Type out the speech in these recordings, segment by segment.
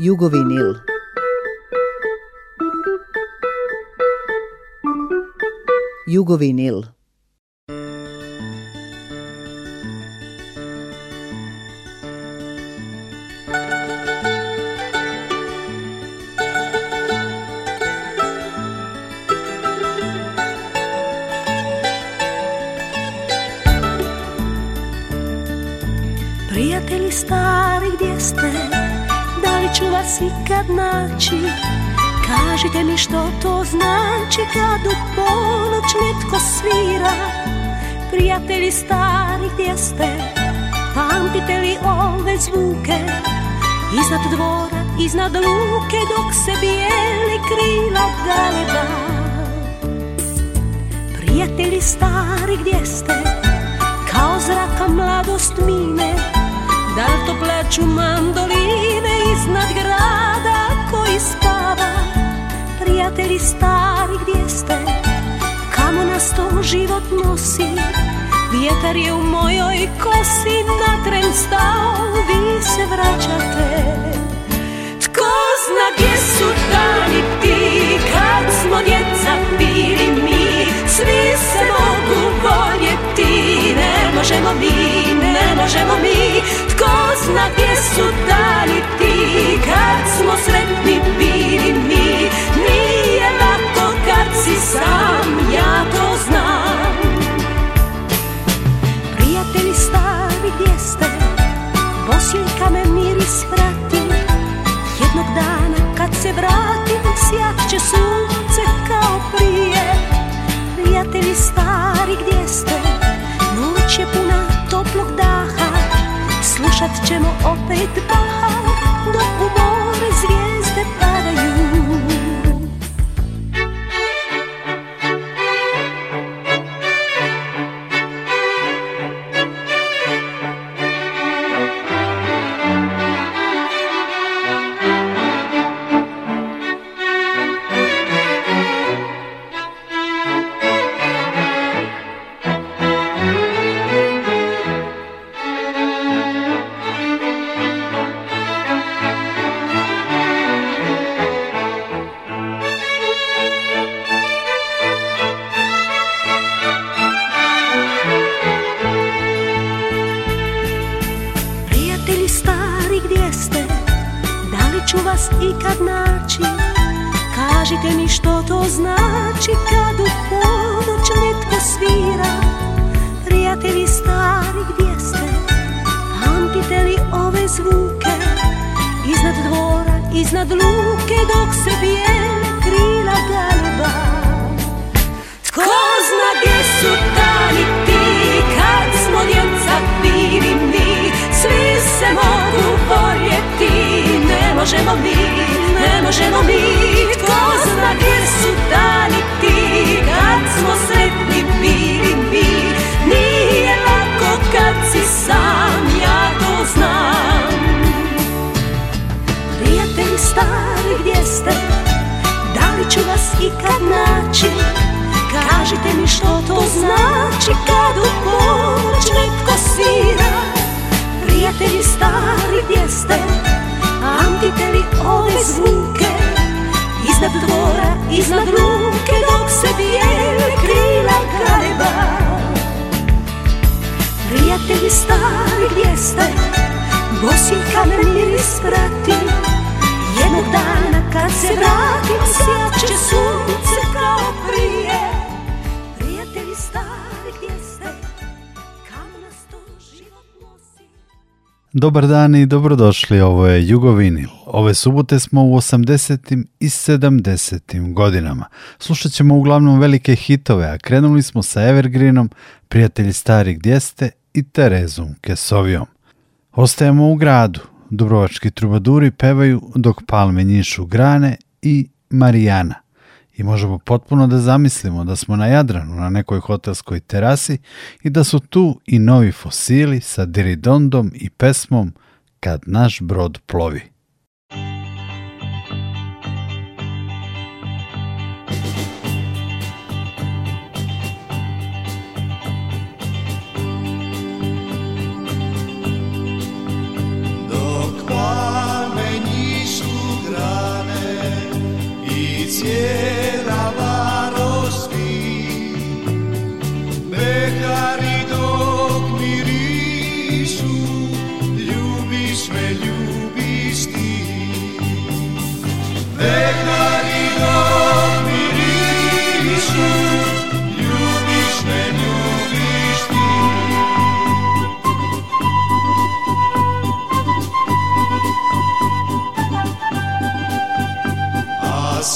Jugovinil. Jugovinil. noći Kažite mi što to znači Kad u ponoć netko svira Prijatelji stari gdje ste Pamtite li ove zvuke Iznad dvora, iznad luke Dok se bijeli krila galeba Prijatelji stari gdje ste Kao zraka mladost mine Da li to plaću mandoline Iznad grada prijatelji stari gdje ste Kamo nas to život nosi Vjetar je u mojoj kosi tren stao Vi se vraćate Tko zna gdje su dani ti Kad smo djeca bili mi Svi se mogu voljeti Ne možemo mi, ne možemo mi Tko zna gdje su dani ti Kad smo sretni bili mi Mi si sam, ja to znam Prijatelji stari, gdje ste? posljedka me miris prati Jednog dana kad se vratim Sjat će sunce kao prije Prijatelji stari, gdje ste? Noć je puna toplog daha Slušat ćemo opet baha u iznad luke dok se bijele krila galba, Tko zna gdje su tani ti kad smo djeca bili mi Svi se mogu voljeti, ne možemo mi, ne možemo mi Tko zna gdje su tani ti ikad naći Kažite mi što to znači Kad u ponoć netko svira Prijatelji stari gdje ste Pamtite li ove zvuke Iznad dvora, iznad ruke Dok se bijele krila galeba Prijatelji stari gdje ste Bosim kamen miris prati Jednog dana kad se vratim Sjat sunce kao prije Prijatelji stari gdje ste Kam nas to život nosi Dobar dan i dobrodošli, ovo je Jugovinil. Ove subote smo u 80. i 70. godinama. Slušat ćemo uglavnom velike hitove, a krenuli smo sa Evergreenom, Prijatelji stari gdje ste i Terezom Kesovijom. Ostajemo u gradu, dubrovački trubaduri pevaju dok palme njišu grane i Marijana. I možemo potpuno da zamislimo da smo na Jadranu na nekoj hotelskoj terasi i da su tu i novi fosili sa diridondom i pesmom Kad naš brod plovi. 结。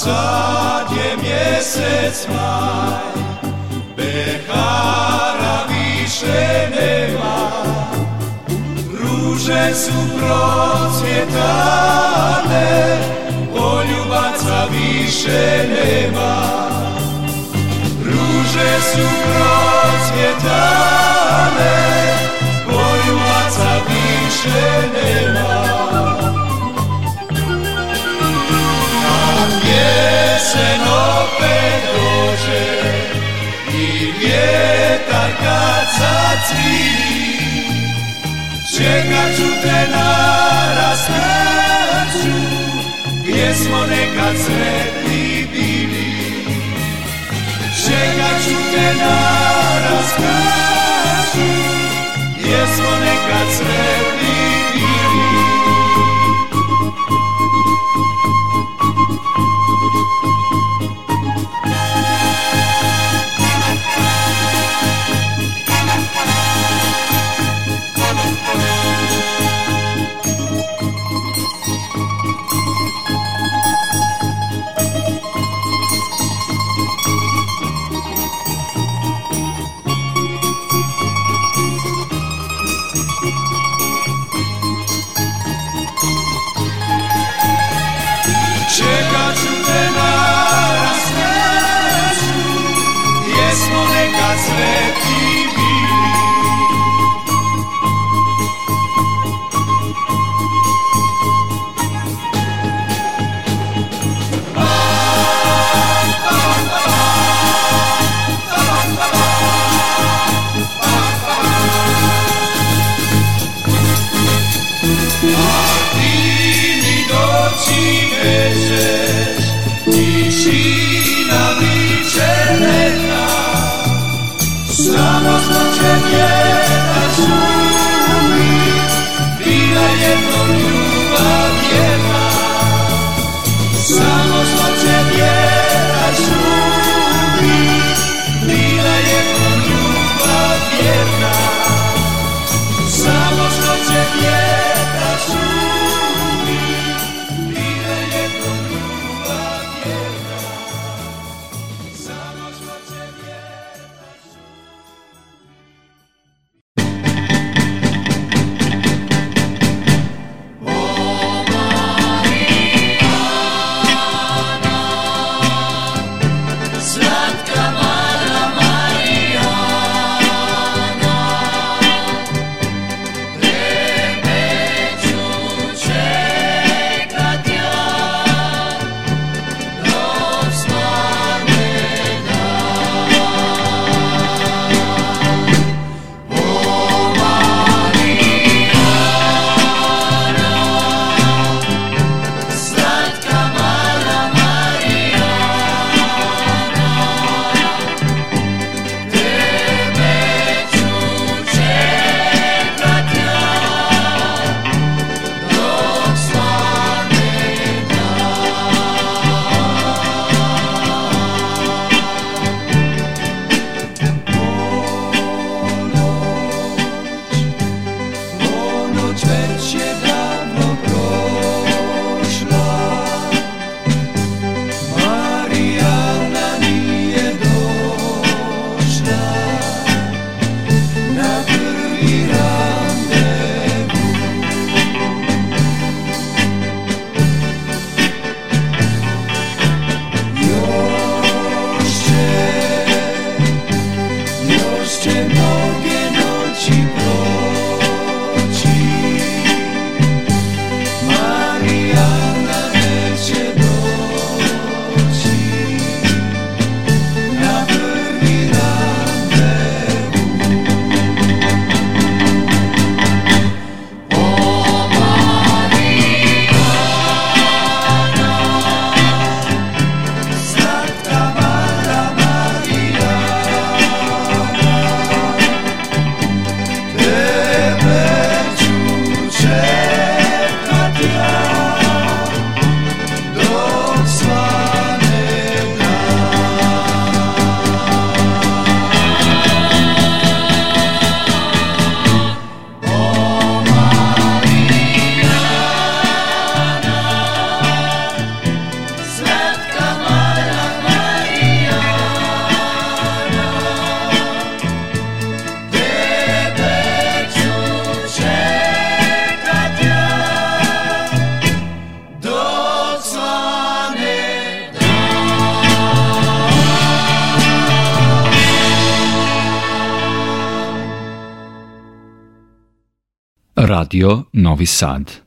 sad je mjesec maj, behara više nema, ruže su procvjetane, poljubaca više nema. Ruže su procvjetane, poljubaca više nema. jesen opet dođe i vjetar kad zacvili čekat ću te na raskrću gdje smo nekad sretni bili čekat ću te na raskrću Radio Novi Sad.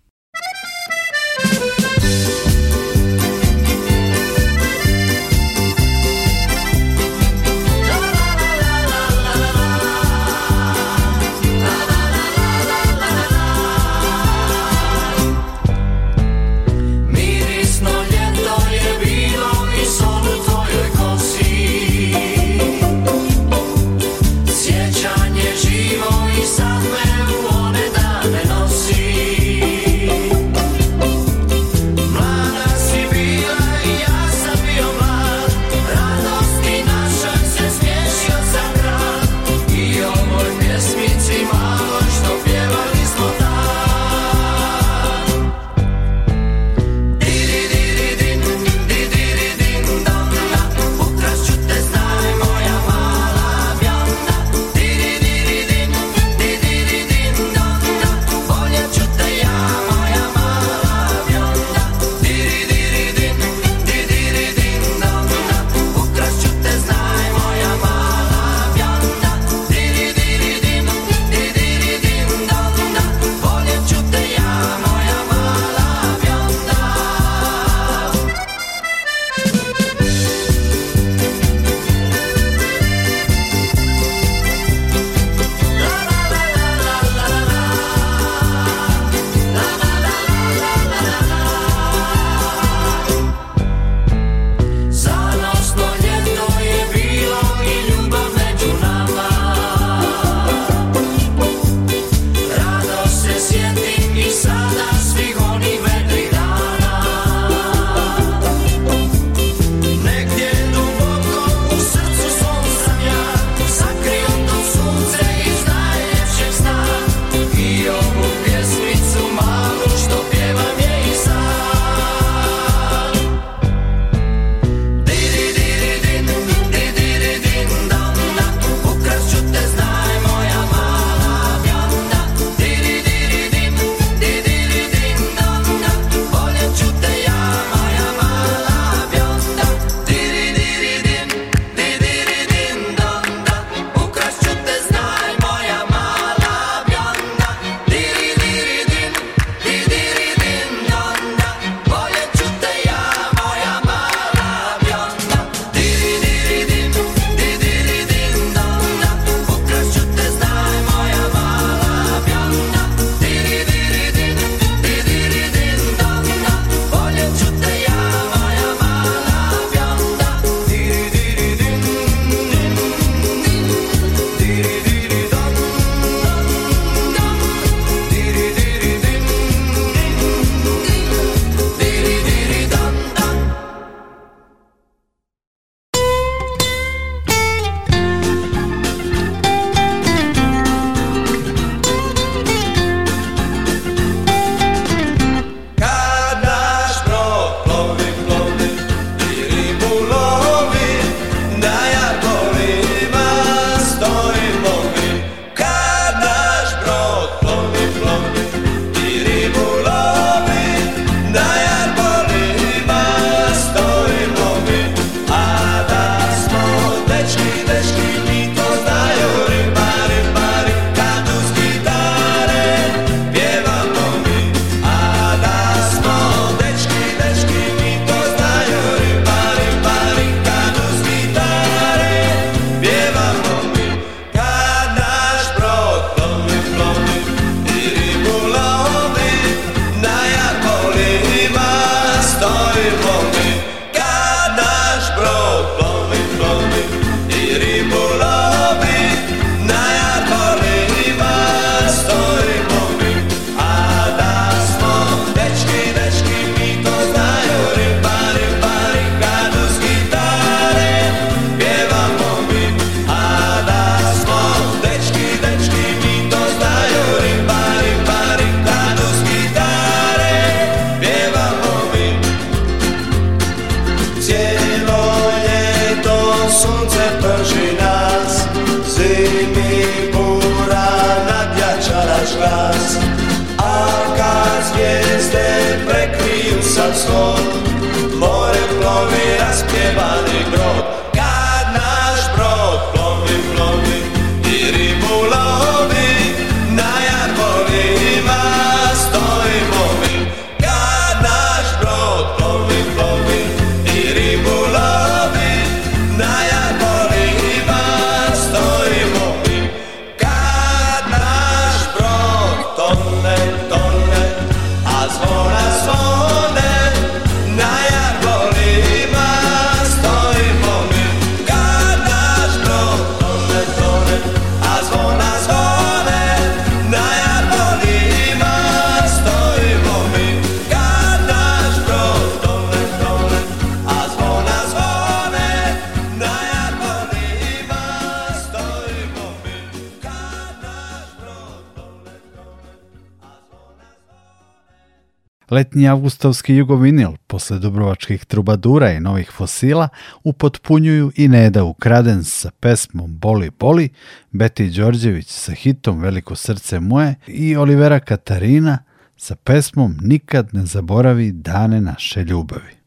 letnji avgustovski jugovinil posle dubrovačkih trubadura i novih fosila upotpunjuju i Neda Ukraden sa pesmom Boli Boli, Beti Đorđević sa hitom Veliko srce moje i Olivera Katarina sa pesmom Nikad ne zaboravi dane naše ljubavi.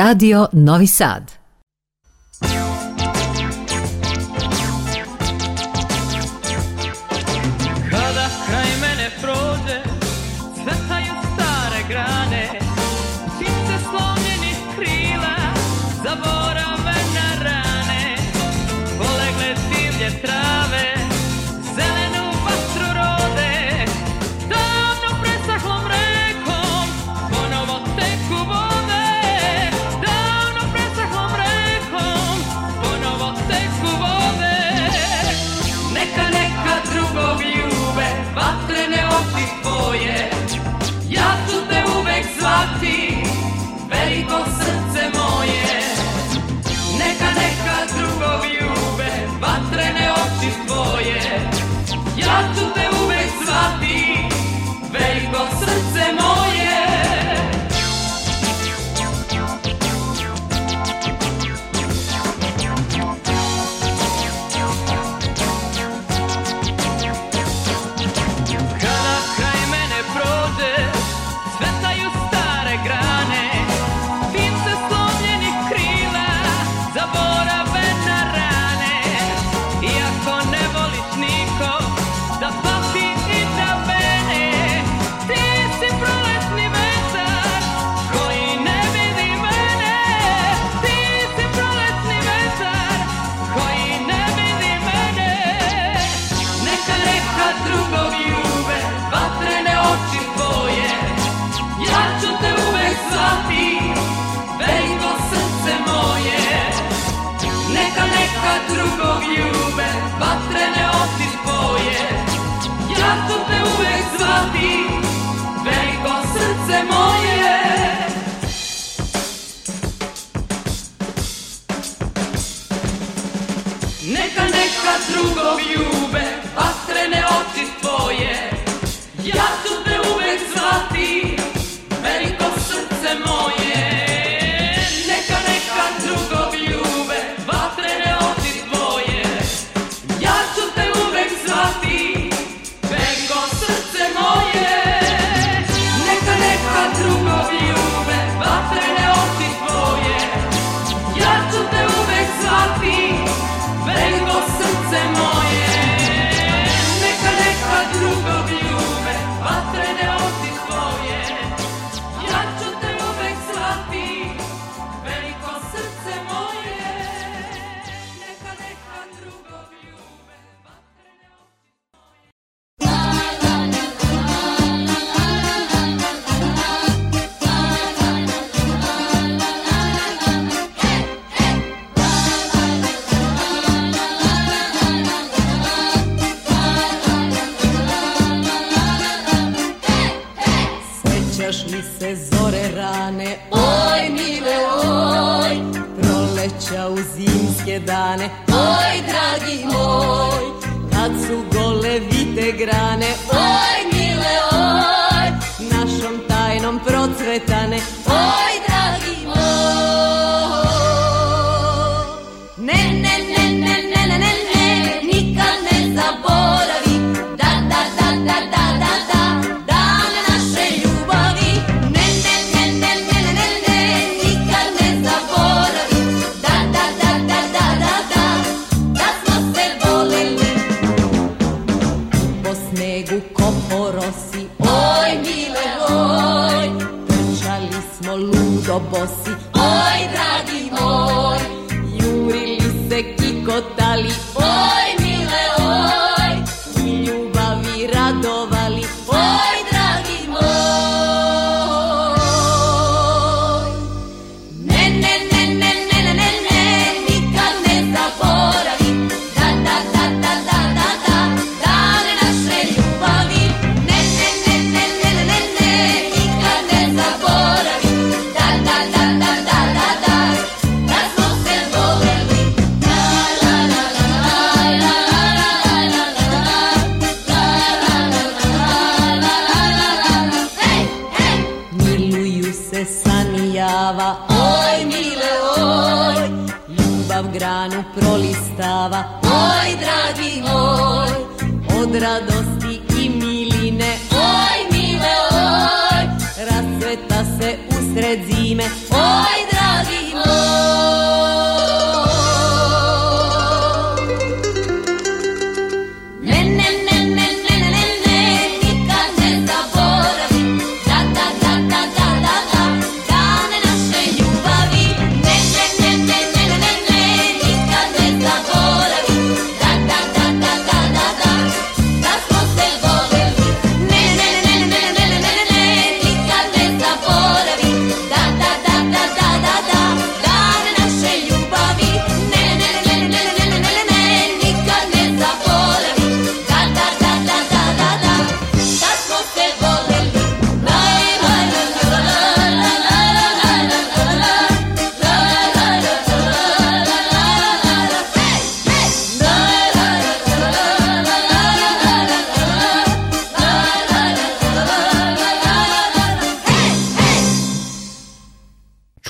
Radio Novi Sad.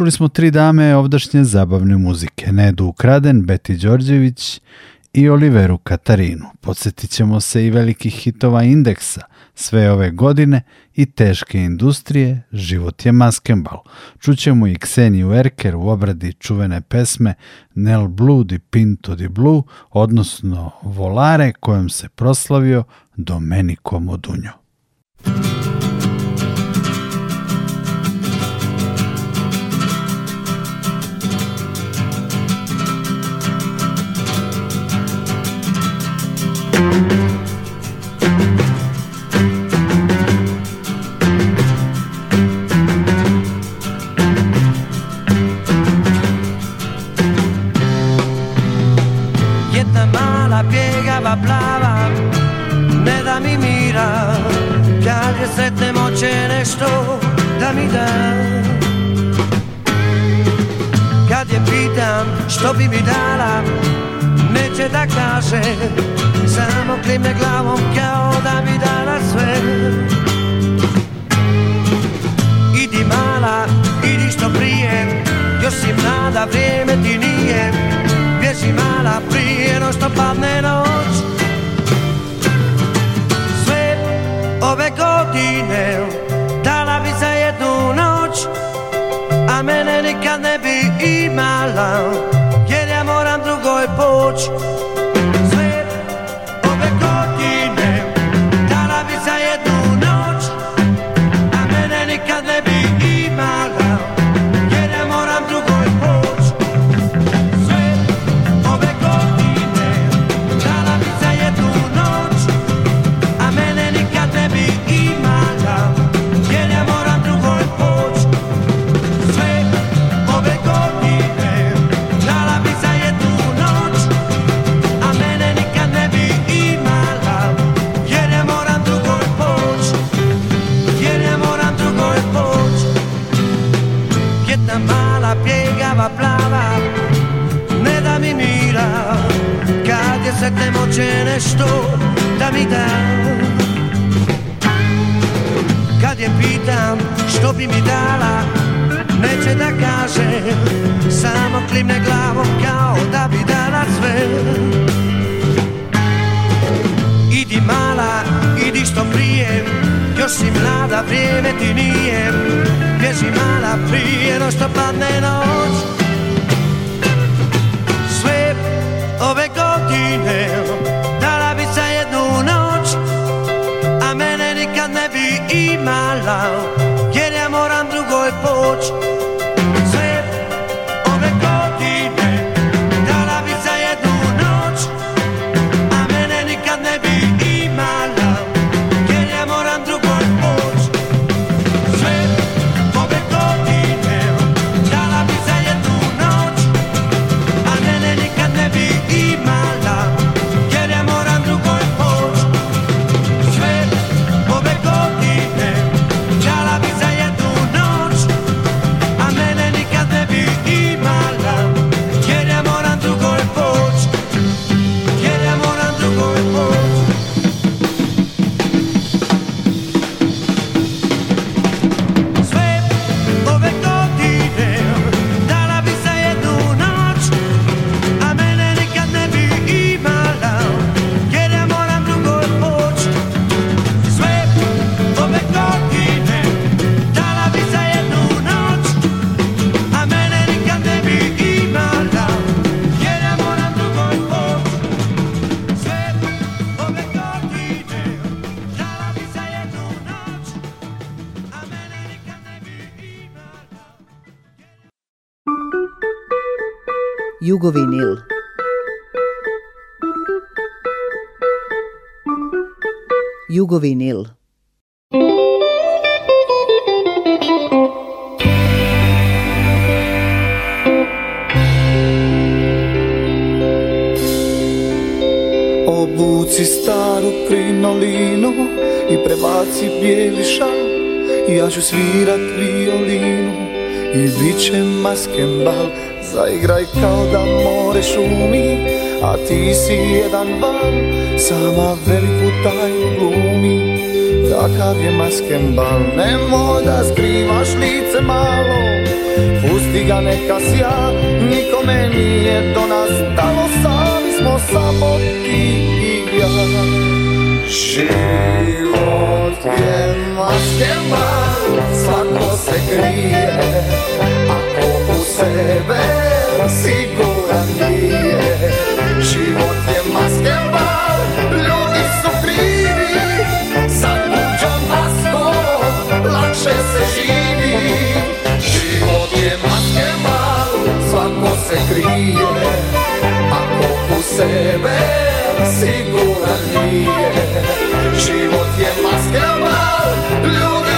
Čuli smo tri dame ovdašnje zabavne muzike, Nedu Ukraden, Beti Đorđević i Oliveru Katarinu. Podsjetit ćemo se i velikih hitova indeksa sve ove godine i teške industrije Život je maskembal. Čućemo i Kseniju Erker u obradi čuvene pesme Nel Blue di Pinto di Blue, odnosno Volare kojom se proslavio Domenico Modunjo. Jedna mala bjegava plava Ne da mi mira Kad je sred nemoće nešto Da mi da Kad je pitan što bi mi dala neće da kaže Samo klime glavom kao da mi dala sve Idi mala, idi što prije Još si mlada, vrijeme ti nije Bježi mala prije no što padne noć Sve ove godine Dala bi za jednu noć A mene nikad ne bi imala my porch prete moće nešto da mi da Kad je pitam što bi mi dala Neće da kaže Samo klimne glavom kao da bi dala sve Idi mala, idi što prije Još si mlada, vrijeme ti nije Bježi mala prije no što padne noć Mala, Jer ja moram drugoj poć' jugovinil. Jugovinil. Obuci staru krinolinu i prebaci bijeli šal Ja ću svirat violinu i bit će masken Zaigraj kao da more šumi A ti si jedan van Sama veliku taj glumi Takav je masken bal Nemoj da skrivaš lice malo Pusti ga neka sja Nikome nije do nas Tamo sami smo samo ti i ja Život je masken bal Svako se krije Ako sebe pa siguran nije Život je maske bar, ljudi su krivi Sa tuđom maskom lakše se živi Život je maske bar, svako se krije A u sebe siguran nije Život je maske bar, ljudi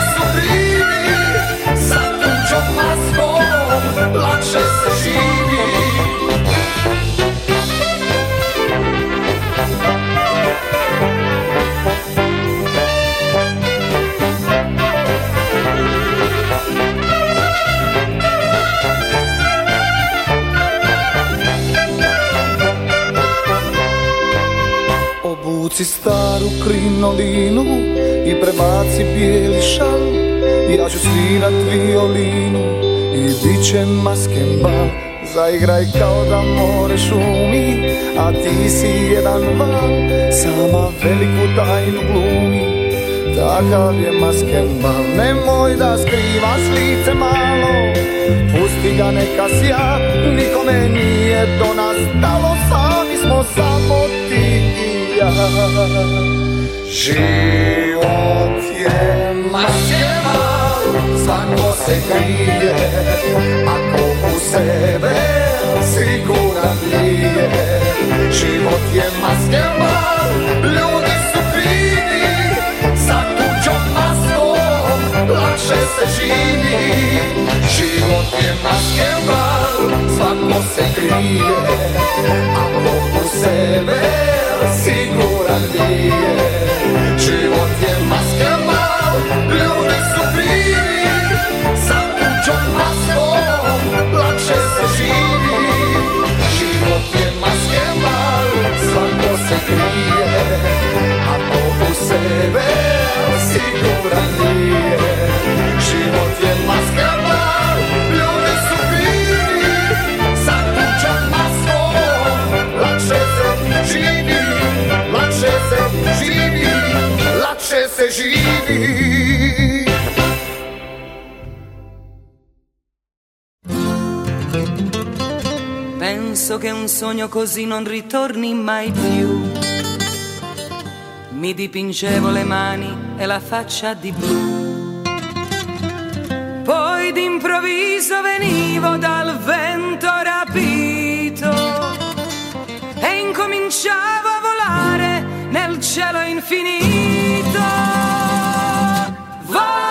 staru krinolinu i prebaci bijeli šal Ja ću svirat violinu i bit će masken bal Zaigraj kao da more šumi, a ti si jedan val Sama veliku tajnu glumi, takav je masken bal Nemoj da skrivaš lice malo, pusti ga neka sja Nikome nije do nas dalo, sami smo sami Život je maskema, svako se krije, ako u sebe siguran nije. Život je maskema, ljudi su krivi, sa tuđom maskom lakše se živi. Život je maskema, svako se krije, ako u sebe siguran radije Život je maska ljudi su krivi Sa lakše se živi Život je svako se krije A to u sebe si nije Život je ljudi su krivi Sa živi decidi. Penso che un sogno così non ritorni mai più. Mi dipingevo le mani e la faccia di blu. Poi d'improvviso venivo dal vento rapito e incominciavo a volare nel cielo infinito. Vote!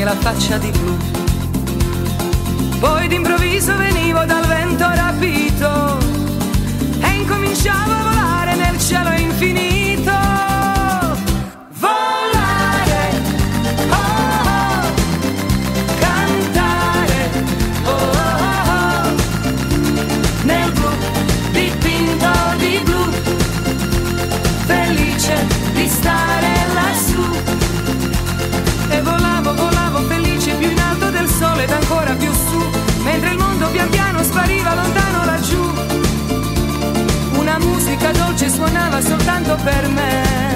e la faccia di blu. Poi d'improvviso venivo dal vento rapito e incominciavo a soltanto per me.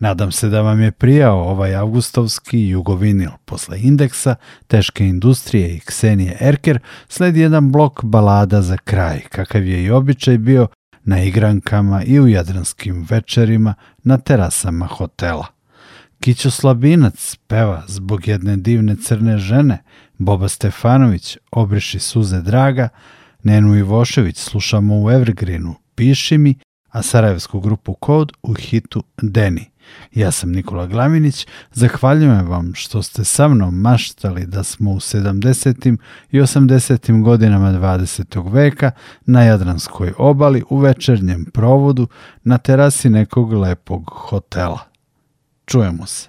Nadam se da vam je prijao ovaj augustovski jugovinil. Posle indeksa, teške industrije i Ksenije Erker sledi jedan blok balada za kraj, kakav je i običaj bio na igrankama i u jadranskim večerima na terasama hotela. Kićo Slabinac peva zbog jedne divne crne žene, Boba Stefanović obriši suze draga, Nenu Ivošević slušamo u Evergreenu Piši mi, a sarajevsku grupu Kod u hitu Deni. Ja sam Nikola Glaminić, zahvaljujem vam što ste sa mnom maštali da smo u 70. i 80. godinama 20. veka na Jadranskoj obali u večernjem provodu na terasi nekog lepog hotela. Čujemo se.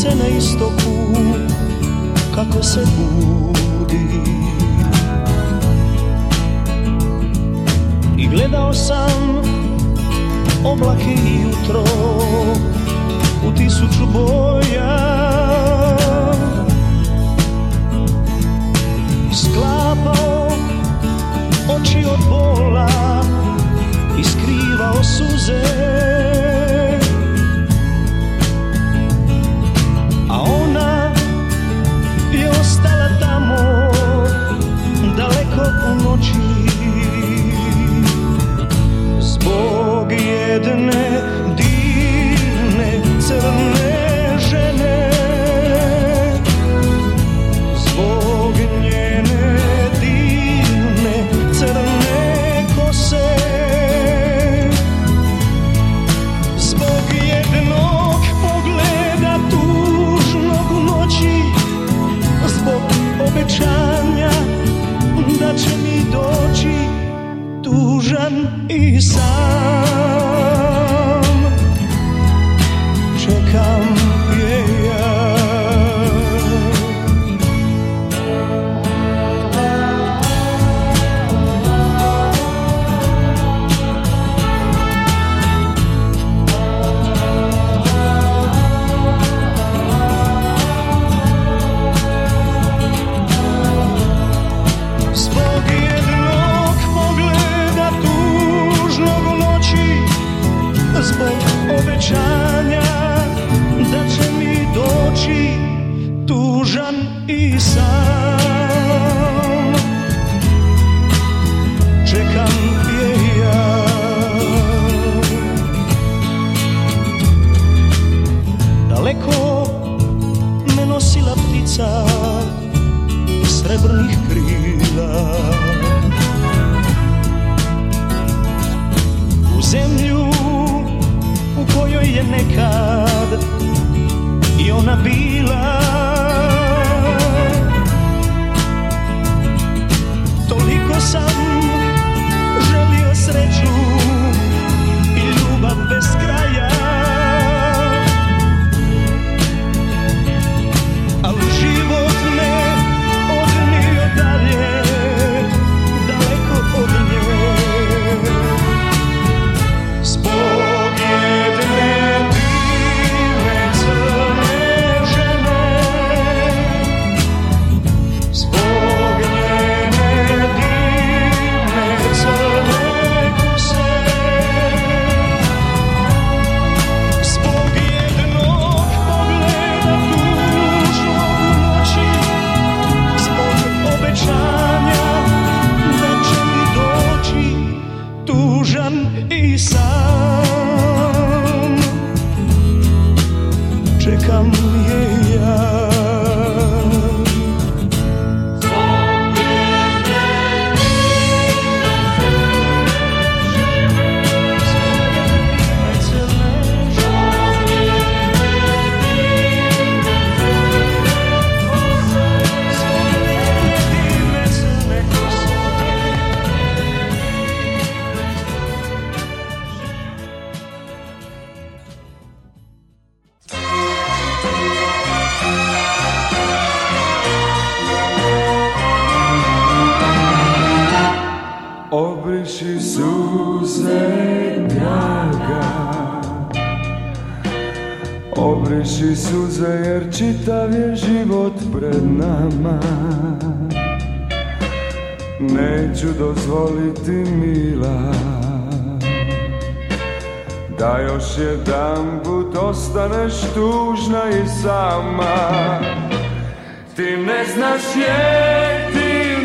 sunce na istoku kako se budi I gledao sam oblake jutro u tisuću boja Sklapao oči od bola i skrivao suze Znači, suze draga Obriši suze jer čitav je život pred nama Neću dozvoliti mila Da još jedan put ostaneš tužna i sama Ti ne znaš je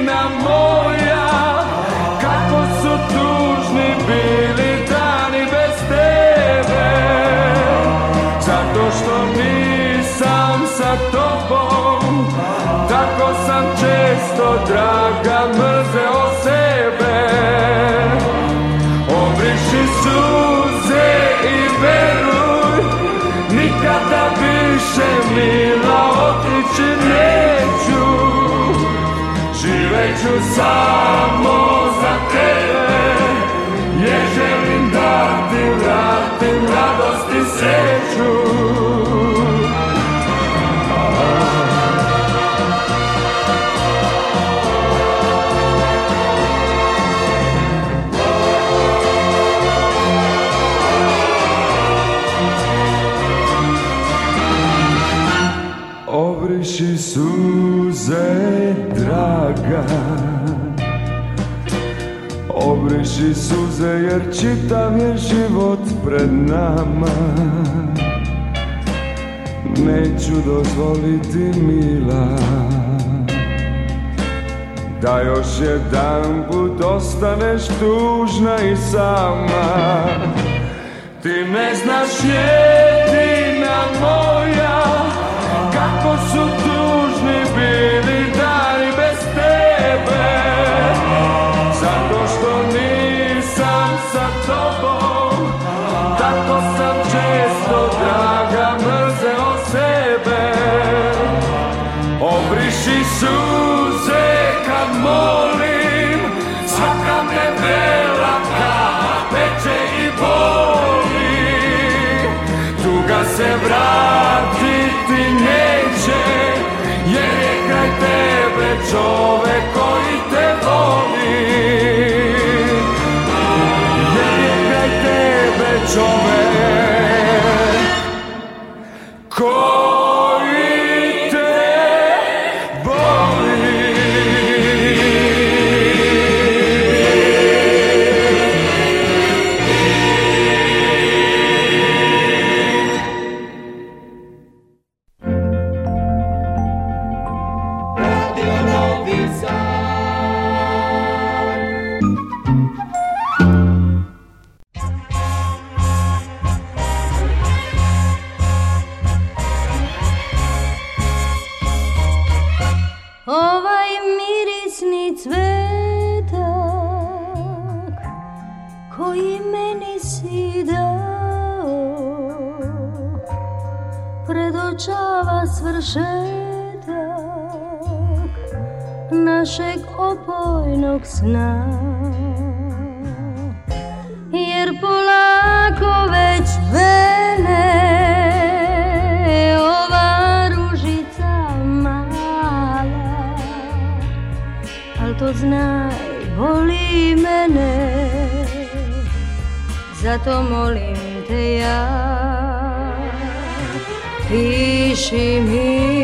na moja bili dani bez tebe Zato što nisam sa tobom Tako sam često draga mrzeo sebe Obriši suze i veruj Nikada više mila otići neću Živeću samo za tebe tem dados desejos. Obriš i suze é draga Obriš i suze jer é čitav je pred nama Neću dozvoliti mila Da još jedan put ostaneš tužna i sama Ti ne znaš jedina moja Kako su tužna biti neće Jer je kraj tebe čovek koji te voli Jer je kraj tebe čovek koji te voli. označava svršetak našeg opojnog sna jer polako već vene ova ružica mala al to znaj voli mene zato molim te ja piši mi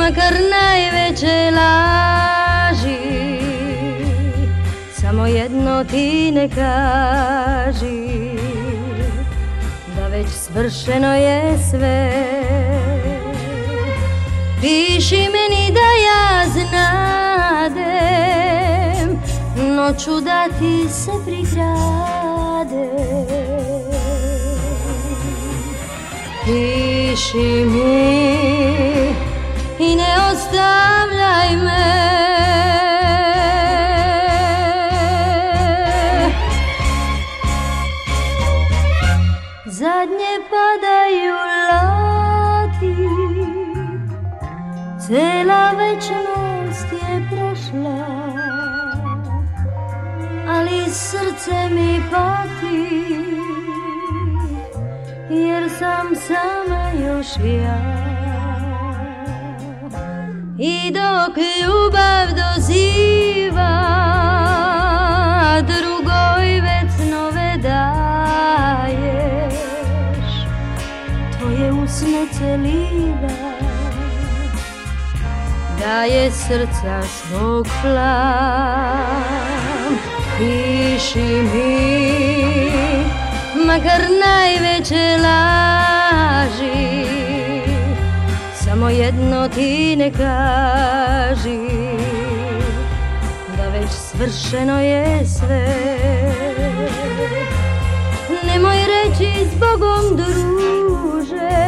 Makar najveće laži Samo jedno ti ne kaži Da već svršeno je sve Piši meni da ja znadem Noću da ti se prigradim Piši mi i ne ostavljaj me I dok ljubav doziva Drugoj već nove daješ Tvoje usne celiva Daje srca svog plan Piši mi Makar najveće laži samo jedno ti ne kaži Da već svršeno je sve Nemoj reći s Bogom druže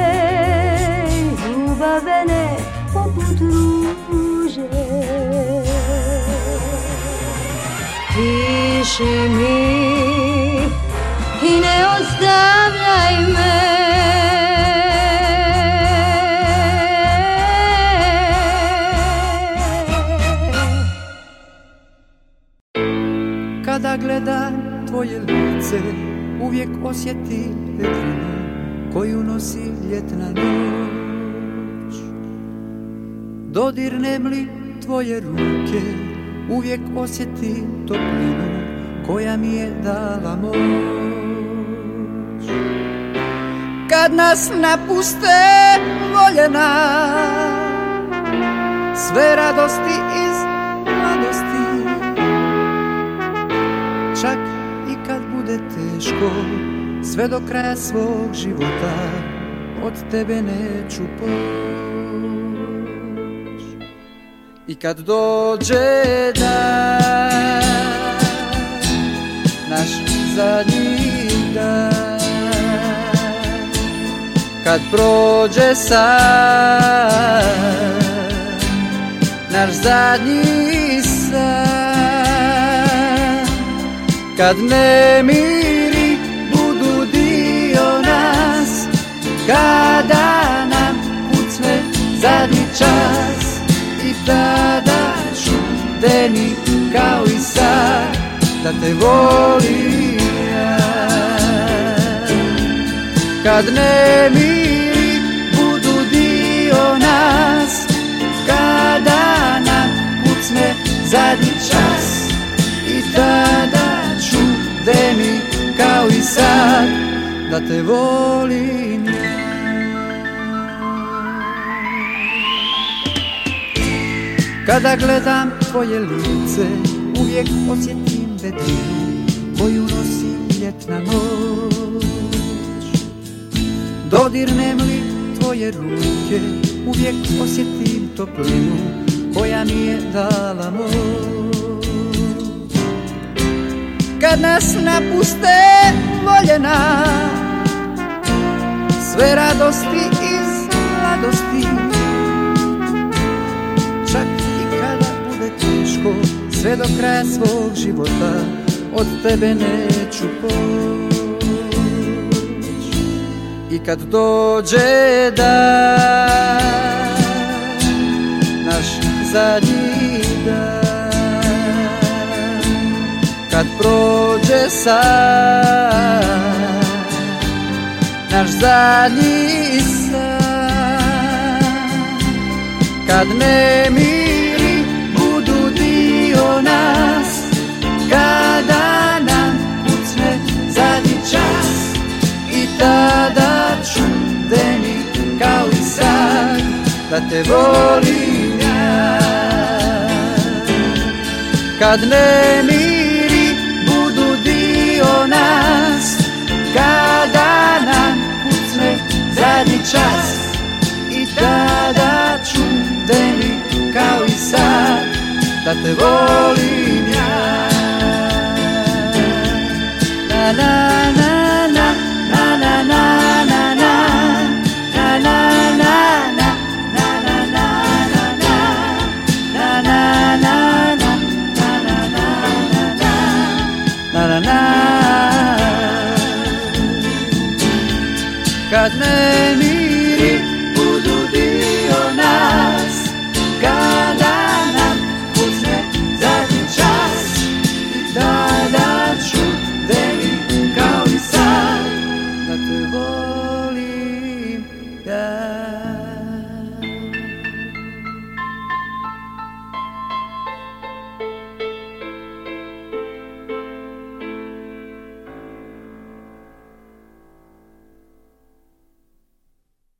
Ljubavene poput ruže Piši mi i ne ostavljaj me da tvoje lice Uvijek osjeti petrinu Koju nosi ljetna noć Dodirnem li tvoje ruke Uvijek osjeti toplinu Koja mi je dala moć Kad nas napuste voljena Sve radosti i teško Sve do kraja svog života Od tebe neću poć I kad dođe dan Naš zadnji dan Kad prođe san Naš zadnji san Kad ne mi Kada nam pucne zadnji čas I tada ću čudeni kao i sad Da te volim ja Kad nemiri budu dio nas Kada nam pucne zadnji čas I tada ću čudeni kao i sad da te volim Kada gledam tvoje lice Uvijek osjetim vedrinu Koju nosi ljetna noć Dodirnem li tvoje ruke Uvijek osjetim toplinu Koja mi je dala moć Kad nas napuste voljena Sve radosti iz mladosti Sve do kraja svog života od tebe neću poć I kad dođe dan Naš zadnji dan Kad prođe sad Naš zadnji Kad ne mi da te volim ja Kad nemiri budu dio nas Kada nam kucne zadnji čas I tada ću mi kao i sad Da te volim ja na na